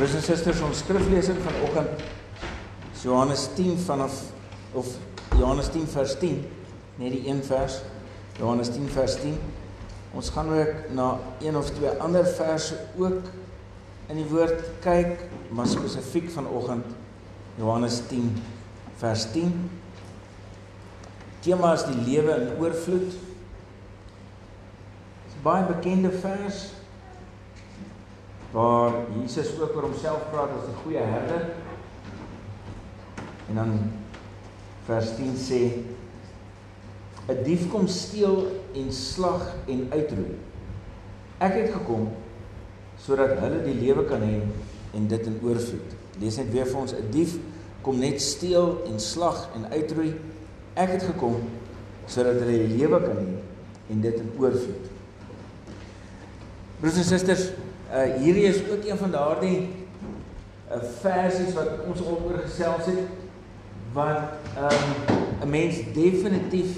Broers en susters, ons skriflesing vanoggend is Johannes 10 vanaf of Johannes 10 vers 10, net die een vers. Johannes 10 vers 10. Ons gaan ook na een of twee ander verse ook in die woord kyk, maar spesifiek vanoggend Johannes 10 vers 10. Tema is die lewe in oorvloed. Dit is 'n baie bekende vers waar Jesus ook oor homself praat as die goeie herder. En dan vers 10 sê 'n dief kom steel en slag en uitroei. Ek het gekom sodat hulle die lewe kan hê en dit in oorvloed. Lees net weer vir ons 'n dief kom net steel en slag en uitroei. Ek het gekom sodat hulle die lewe kan hê en dit in oorvloed. Broers en susters, Uh hierdie is ook een van daardie uh versies wat ons al oor gesels het wat um 'n mens definitief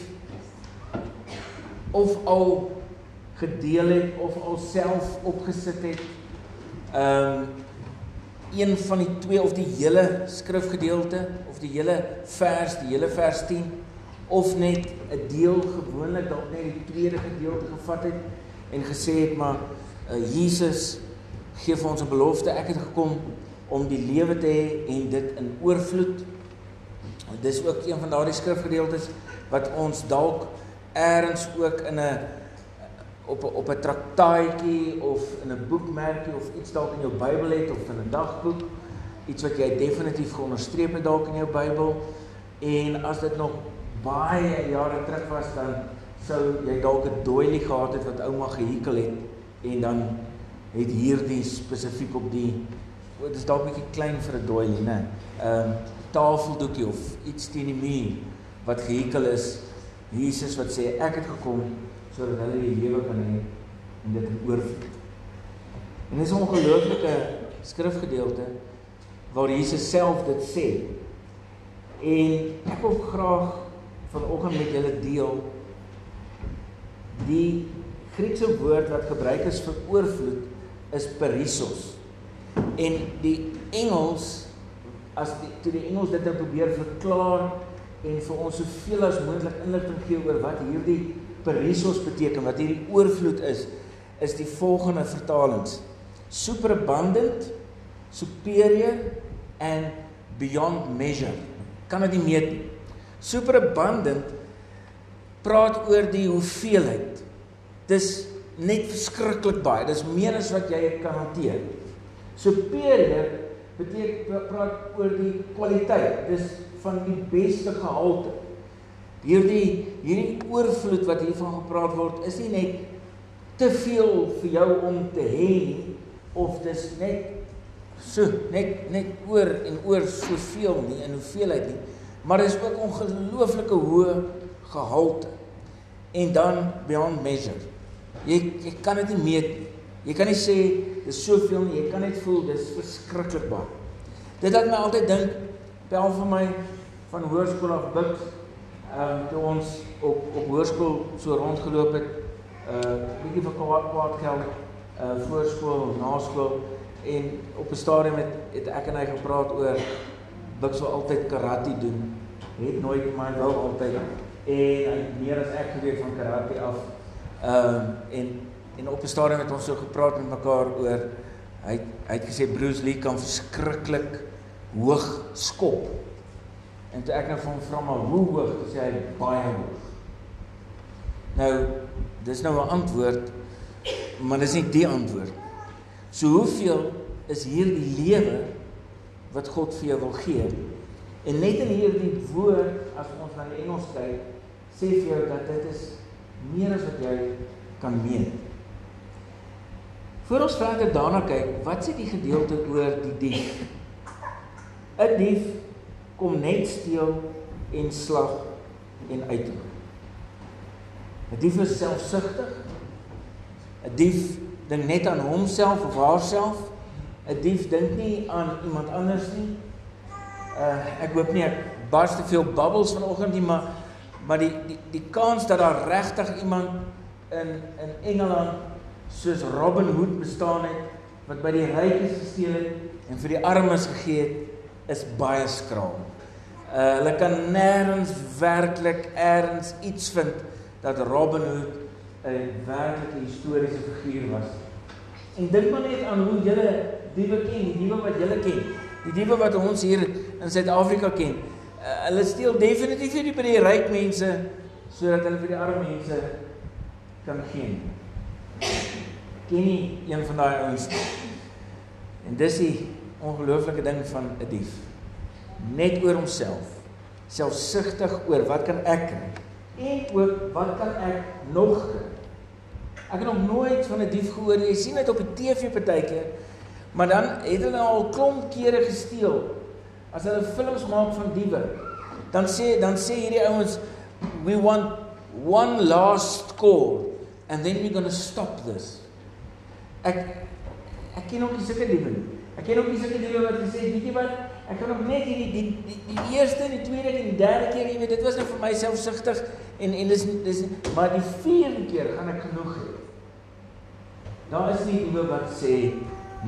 of al gedeel het of al self opgesit het. Um een van die twee of die hele skrifgedeelte of die hele vers, die hele vers 10 of net 'n deel gewoonlik dalk net die tweede gedeelte gevat het en gesê het maar Jesus gee vir ons 'n belofte. Ek het gekom om die lewe te hê en dit in oorvloed. Dis ook een van daardie skrifgedeeltes wat ons dalk eers ook in 'n op op 'n traktaatjie of in 'n boekmerkie of iets dalk in jou Bybel het of in 'n dagboek iets wat jy definitief geonderstreep het dalk in jou Bybel en as dit nog baie jare terug was dan sou jy dalk 'n doilie gehad het wat ouma gehekel het en dan het hierdie spesifiek op die dit is dalk bietjie klein vir 'n doilie, né? Ehm um, tafeldoekie of iets teen die muur wat gehekel is. Jesus wat sê ek het gekom sodat hulle die lewe kan hê en dit in oorvloed. En dis 'n ongelooflike skrifgedeelte waar Jesus self dit sê. En ek wil graag vanoggend met julle deel die Griekse woord wat gebruik is vir oorvloed is perissos. En die Engels as die toe die Engels dit nou probeer verklaar en vir ons soveel as moontlik inligting gee oor wat hierdie perissos beteken, wat hierdie oorvloed is, is die volgende vertalings: superabundant, superior and beyond measure. Kan dit nie meet nie. Superabundant praat oor die hoeveelheid. Dis net verskriklik baie. Dis meer as wat jy kan hanteer. Superior beteken praat oor die kwaliteit. Dis van die beste gehalte. Hierdie hierdie oorvloed wat hiervan gepraat word, is nie net te veel vir jou om te hê of dis net so net net oor en oor soveel nie in hoeveelheid nie, maar dis ook ongelooflike hoë gehalte. En dan beyond measure. Jy jy kan dit nie meet nie. Jy kan nie sê dis soveel nie. Jy kan net voel dis verskriklik baie. Dit laat my altyd dink pel vir my van hoërskool af bid. Ehm um, toe ons op op hoërskool so rondgeloop het, uh bietjie vir kwaad geld uh voorskool, naskool en op 'n stadium het, het ek en hy gepraat oor wat sou altyd karate doen. Het nooit maar wou altyd en hy meer as ek geweet van karate af Ehm um, en en op 'n stadium het ons so gepraat met mekaar oor hy hy het gesê Bruce Lee kan verskriklik hoog skop. En toe ek nou van vra maar hoe hoog, sê hy baie hoog. Nou dis nou 'n antwoord, maar dis nie die antwoord. So hoeveel is hierdie lewe wat God vir jou wil gee? En net in hierdie woord as ons na die Engels kyk, sê vir jou dat dit is meer as wat jy kan meen. Voor ons verder daarna kyk, wat sê die gedeelte oor die dief? 'n Dief kom net steel en slag en uitroei. 'n Dief is selfsugtig. 'n Dief dink net aan homself of haarself. 'n Dief dink nie aan iemand anders nie. Uh ek hoop nie ek bars te veel bubbles vanoggend nie, maar maar die die die kans dat daar regtig iemand in in Engeland soos Robin Hood bestaan het wat by die rykes gesteel het en vir die armes gegee het, is baie skraal. Uh hulle kan nêrens werklik eers iets vind dat Robin Hood 'n werklike historiese figuur was. En dink maar net aan hoe julle diewe ken, die diewe wat julle ken, die diewe wat ons hier in Suid-Afrika ken. Uh, hulle steel definitief nie by die ryk mense sodat hulle vir die arme mense kan gee. Ken nie een van daai ouens nie. En dis die ongelooflike ding van 'n dief. Net oor homself. Selfsugtig oor wat kan ek kry? En ook wat kan ek nog kry? Ek het nog nooit van 'n dief gehoor nie. Jy sien dit op die TV partykeer. Maar dan het hulle al klomp kere gesteel. As hulle films maak van diewe, dan sê dan sê hierdie ouens we want one last score and then we're going to stop this. Ek ek ken ook nie sulke diewe nie. Ek ken ook nie sulke diewe wat gesê weet jy wat ek nog net hierdie die, die die eerste die tweede en die derde keer, jy weet, dit was net vir my selfsugtig en en dis dis maar die vierde keer gaan ek genoeg hê. Daar is nie iemand wat sê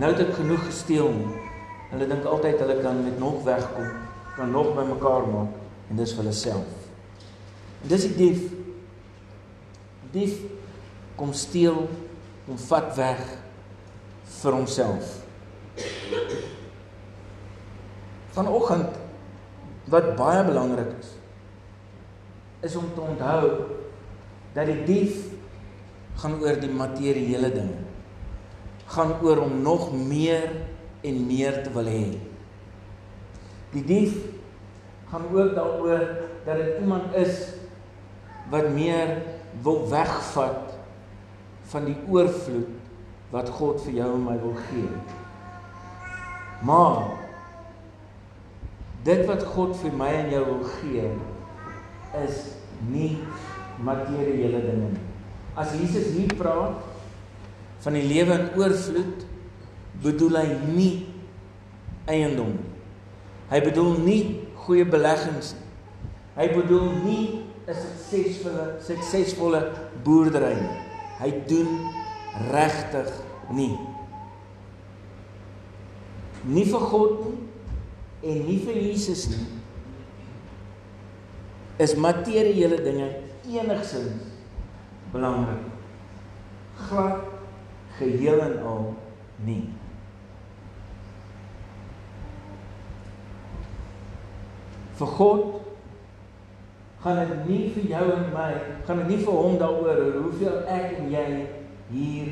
nou het ek genoeg gesteel nie. Hulle dink altyd hulle kan met nog wegkom, kan nog by mekaar maak en dis vir hulle self. En dis die dief. Dief kom steel, kom vat weg vir homself. Vanoggend wat baie belangrik is is om te onthou dat die dief gaan oor die materiële dinge gaan oor om nog meer en meer te wil hê. Die dief gaan ook daaroor dat dit iemand is wat meer wil wegvat van die oorvloed wat God vir jou en my wil gee. Maar dit wat God vir my en jou wil gee is nie materiële dinge nie. As Jesus hier praat van die lewe in oorvloed bedoel hy nie eiendom nie. Hy bedoel nie goeie beleggings nie. Hy bedoel nie 'n suksesvolle suksesvolle boerdery nie. Hy doen regtig nie. Nie vir God nie en nie vir Jesus nie. Is materiële dinge enigsins belangrik? Glad geheel en al nie. Vir God gaan dit nie vir jou en my, gaan dit nie vir hom daaroor hoeveel ek en jy hier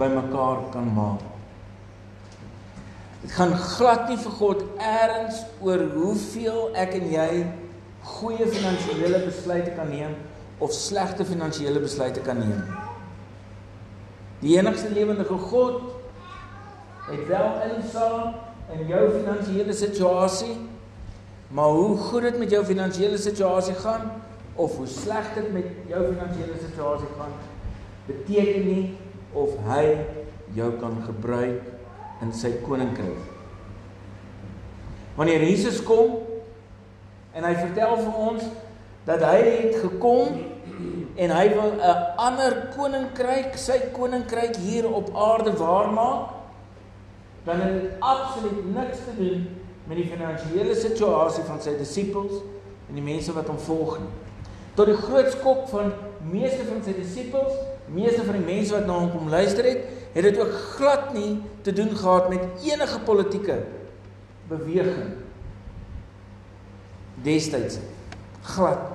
bymekaar kan maak. Dit gaan glad nie vir God eers oor hoeveel ek en jy goeie finansiële besluite kan neem of slegte finansiële besluite kan neem. Die enigste lewende God het wel insaag in jou finansiële situasie. Maar hoe goed dit met jou finansiële situasie gaan of hoe sleg dit met jou finansiële situasie gaan, beteken nie of hy jou kan gebruik in sy koninkryk. Wanneer Jesus kom en hy vertel vir ons dat hy het gekom en hy wil 'n ander koninkryk, sy koninkryk hier op aarde waarmaak, dan het dit absoluut niks te doen met die finansiële situasie van sy disippels en die mense wat hom volg nie. Tot die groot skok van meeste van sy disippels, meeste van die mense wat na hom kom luister het, het dit ook glad nie te doen gehad met enige politieke beweging destyds glad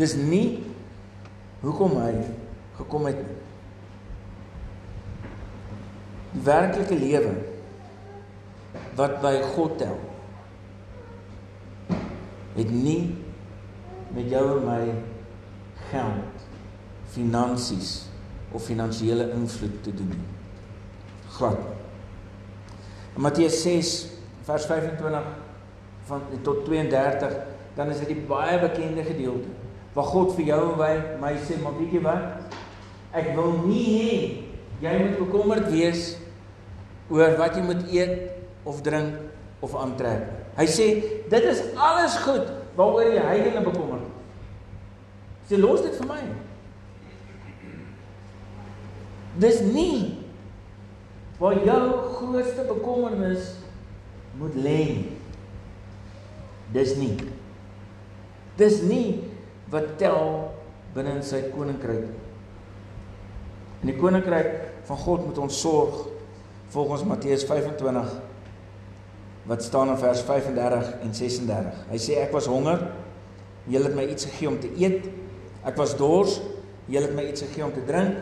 Dis nie hoekom hy gekom het nie. Die werklike lewe wat by God tel het nie met jou en my geld, finansies of finansiële invloed te doen nie. Glad. In Matteus 6 vers 25 van tot 32 dan is dit die baie bekende gedeelte waar God vir jou en my, my sê, maar weet jy wat? Ek wil nie hê jy moet bekommerd wees oor wat jy moet eet of drink of aantrek. Hy sê dit is alles goed waaroor jy heidene bekommerd is. Sê los dit vir my. Dis nie waar jou grootste bekommernis moet lê nie. Dis nie. Dis nie wat tel binne in sy koninkryk. In die koninkryk van God moet ons sorg volgens Matteus 25 wat staan in vers 35 en 36. Hy sê ek was honger, julle het my iets gegee om te eet. Ek was dors, julle het my iets gegee om te drink.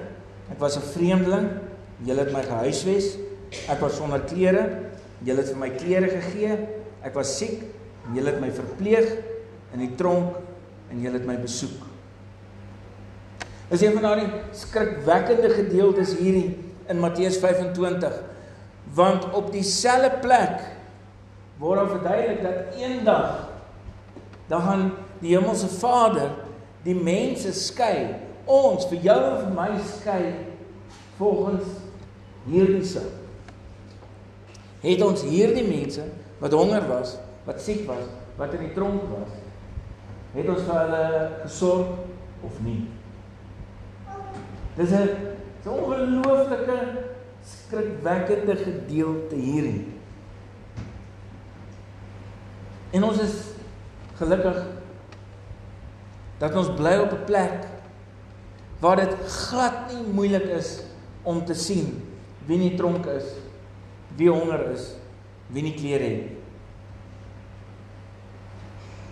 Ek was 'n vreemdeling, julle het my gehuisves. Ek was sonder klere, julle het vir my klere gegee. Ek was siek, julle het my verpleeg in die tronk en julle het my besoek. Is een van daardie skrikwekkende gedeeltes hierdie in Matteus 25 want op dieselfde plek word daar verduidelik dat eendag dan gaan die hemelse Vader die mense skei. Ons vir jou en vir my skei volgens hierdie sin. Het ons hierdie mense wat honger was wat siek was wat in die tronk was het ons vir hulle gesorg of nie? Dis 'n so ongelooflike skrikwekkende gedeelte hierin En ons is gelukkig dat ons bly op 'n plek waar dit glad nie moeilik is om te sien wie nie tronk is, wie honger is, wie nie klere het.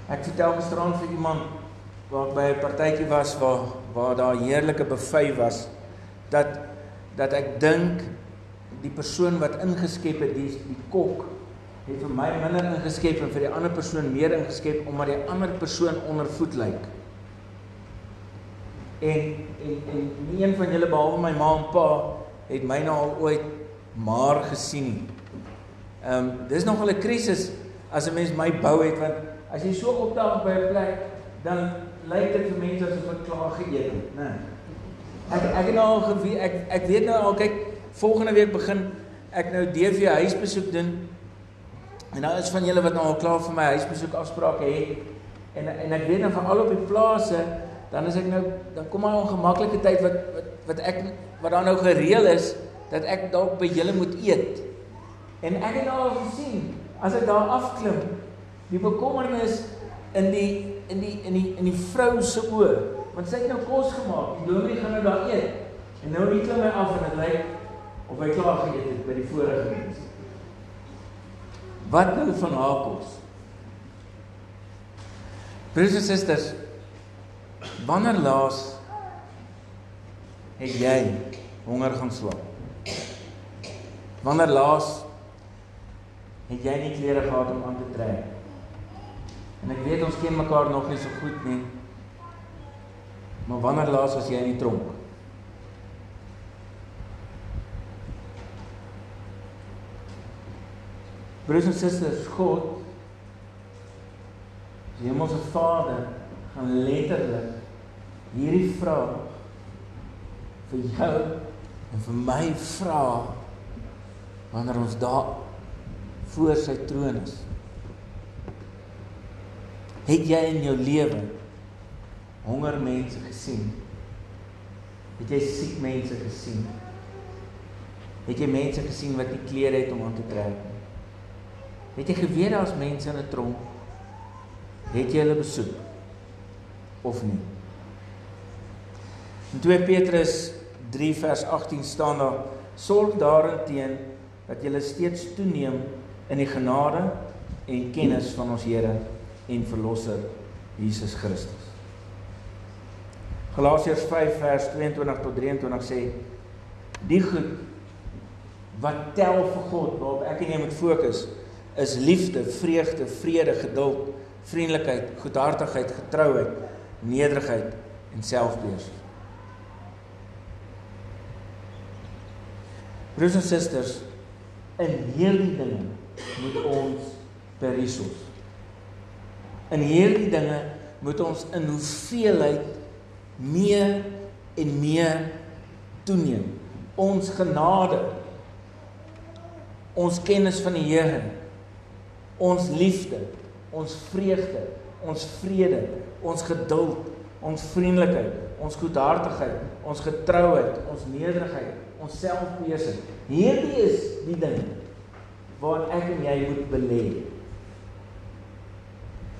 Ek vertel gisterand vir iemand waar ek by 'n partytjie was waar waar daar heerlike buffet was dat dat ek dink die persoon wat ingeskep het, die die kok het vir my minder ingeskep en vir die ander persoon meer ingeskep omdat die ander persoon ondervoed lyk. En en en nie een van julle behalwe my ma en pa het my nou al ooit maar gesien nie. Ehm um, dis nogal 'n krisis as 'n mens my bou het want as jy so opdaag by 'n plek dan lyk dit vir mense asof ek klaar geëet het, né? Ek ek het nou al geweet ek ek weet nou al kyk volgende week begin ek nou DV huisbesoek doen En nou is van julle wat nou al klaar vir my huisbesoek afsprake het en en ek weet dan van al op die plase, dan is ek nou dan kom maar 'n ongemaklike tyd wat wat wat ek wat daar nou gereël is dat ek dalk by julle moet eet. En ek het nou al gesien as ek daar afklim, die bekommernis in die in die in die in die vrou se oë, want sy het nou kos gemaak. Die dominee gaan nou daar eet. En nou net klim hy af en dit lyk of hy klaar geëet het by die vorige mense. Wat nou van haar kos? Broers en susters, wanneer laas het jy honger gaan slaap? Wanneer laas het jy nie klere gehad om aan te trek? En ek weet ons ken mekaar nog nie so goed nie. Maar wanneer laas was jy in die tronk? Broers en susters, God die Hemelse Vader gaan letterlik hierdie vraag vir jou en vir my vra wanneer ons daar voor sy troon is. Het jy in jou lewe honger mense gesien? Het jy siek mense gesien? Het jy mense gesien wat nie klere het om aan te trek nie? Het jy geweet daar's mense in 'n tronk? Het jy hulle besoek of nie? In 2 Petrus 3 vers 18 staan daar: Sorg daarteen dat jy steeds toeneem in die genade en kennis van ons Here en Verlosser Jesus Christus. Galasiërs 5 vers 22 tot 23 sê: Die goed wat tel vir God waarop ek en jy moet fokus is liefde, vreugde, vrede, geduld, vriendelikheid, goedhartigheid, getrouheid, nederigheid en selfbeheersing. Broers en susters, in hierdie dinge moet ons perisos. In hierdie dinge moet ons in hoeveelheid meer en meer toeneem. Ons genade, ons kennis van die Here ons liefde, ons vreugde, ons vrede, ons geduld, ons vriendelikheid, ons goedhartigheid, ons getrouheid, ons nederigheid, ons selfbeheersing. Hierdie is die ding waarin ek en jy moet belê.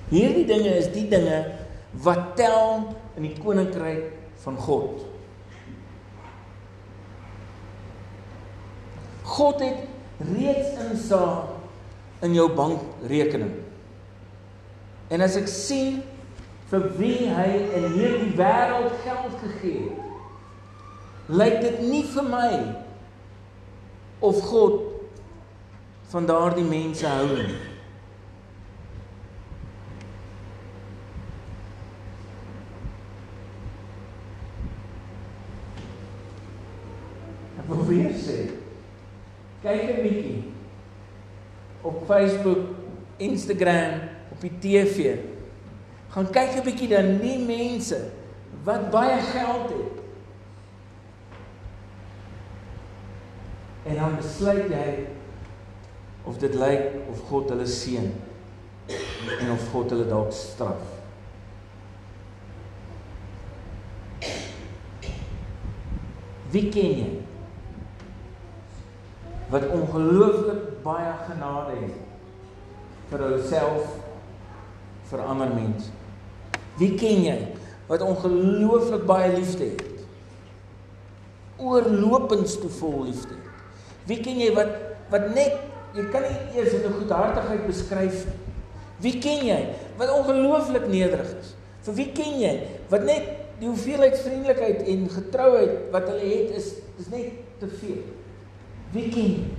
Hierdie dinge is die dinge wat tel in die koninkryk van God. God het reeds insaag in jou bankrekening. En as ek sien vir wie hy in hierdie wêreld geld gegee het, lyk dit nie vir my of God van daardie mense hou nie. Ek wil weer sê, kyk 'n bietjie op Facebook, Instagram, op die TV. Gaan kyk 'n bietjie dan die mense wat baie geld het. En dan besluit jy of dit lyk of God hulle seën en of God hulle dalk straf. Wie ken jy? Wat ongelooflik baie genade het vir hulself vir ander mense. Wie ken jy wat ongelooflik baie liefde het? Oorlopends te vol liefde. Wie ken jy wat wat net jy kan nie eers in 'n goedhartigheid beskryf nie. Wie ken jy wat ongelooflik nederig is? Vir wie ken jy wat net die hoeveelheid vriendelikheid en getrouheid wat hulle het is is net te veel. Wie ken jy?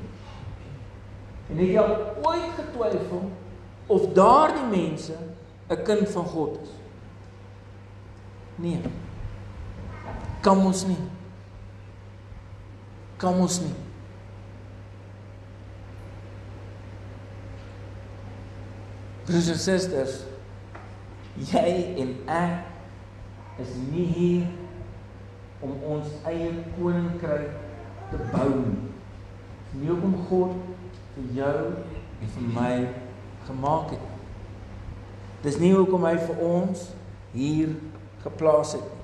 En het jy ooit getwyfel of daardie mense 'n kind van God is? Nee. Kom ons nie. Kom ons nie. Broers en susters, jy en ek is nie hier om ons eie koninkryk te bou nie. Nie om God vir jou en vir my gemaak het. Dis nie hoekom hy vir ons hier geplaas het nie.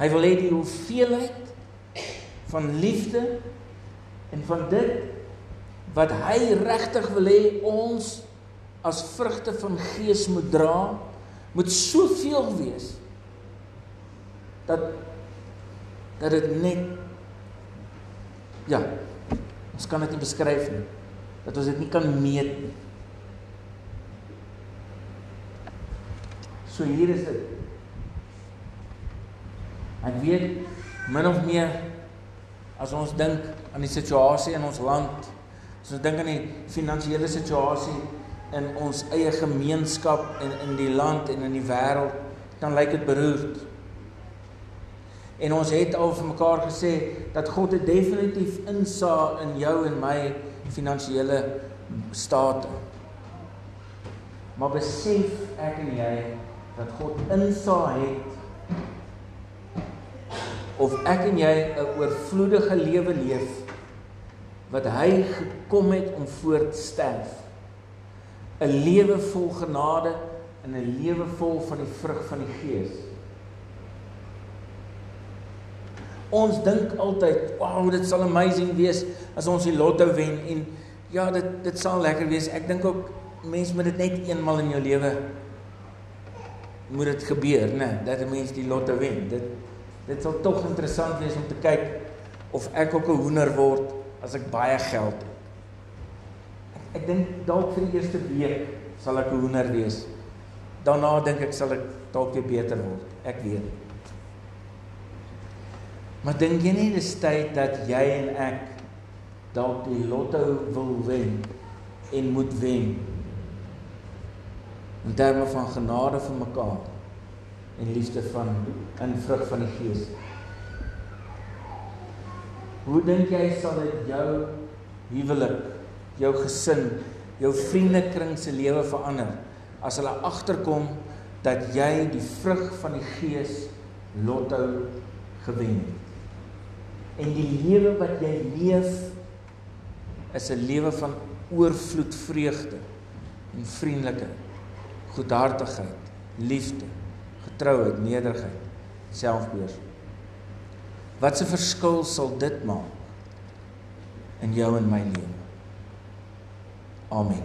Hy wil hê die hoeveelheid van liefde en van dit wat hy regtig wil hê ons as vrugte van gees moet dra, moet soveel wees dat dat dit net ja, ons kan dit nie beskryf nie. Dat ons dit nie kan meet nie. So hier is dit. Ek weet min of meer as ons dink aan die situasie in ons land, as ons dink aan die finansiële situasie in ons eie gemeenskap en in die land en in die wêreld, dan lyk dit beroerd. En ons het al vir mekaar gesê dat God het definitief insaag in jou en my finansiële state. Maar besef ek en jy dat God insaag het of ek en jy 'n oorvloedige lewe leef wat hy gekom het om voor te sterf. 'n Lewe vol genade en 'n lewe vol van die vrug van die Gees. Ons dink altyd, "Wow, dit sal amazing wees as ons die lotto wen en ja, dit dit sal lekker wees." Ek dink ook mense moet dit net eenmal in jou lewe moet dit gebeur, né, nee, dat 'n mens die lotto wen. Dit dit sal tog interessant wees om te kyk of ek ook 'n hoender word as ek baie geld het. Ek, ek dink dalk vir die eerste week sal ek 'n hoender wees. Daarna dink ek sal ek dalk weer beter word. Ek weet nie. Maar dink jy nie dis tyd dat jy en ek dalk die lotto wil wen en moet wen? In terme van genade vir mekaar en liefde van in vrug van die Gees. Hoe dink jy sal dit jou huwelik, jou gesin, jou vriendekring se lewe verander as hulle agterkom dat jy die vrug van die Gees lotto gewen het? En die lewe wat jy leef is 'n lewe van oorvloed vreugde en vriendelikheid, goedhartigheid, liefde, getrouheid, nederigheid, selfbeheersing. Wat 'n verskil sal dit maak in jou en my lewe? Amen.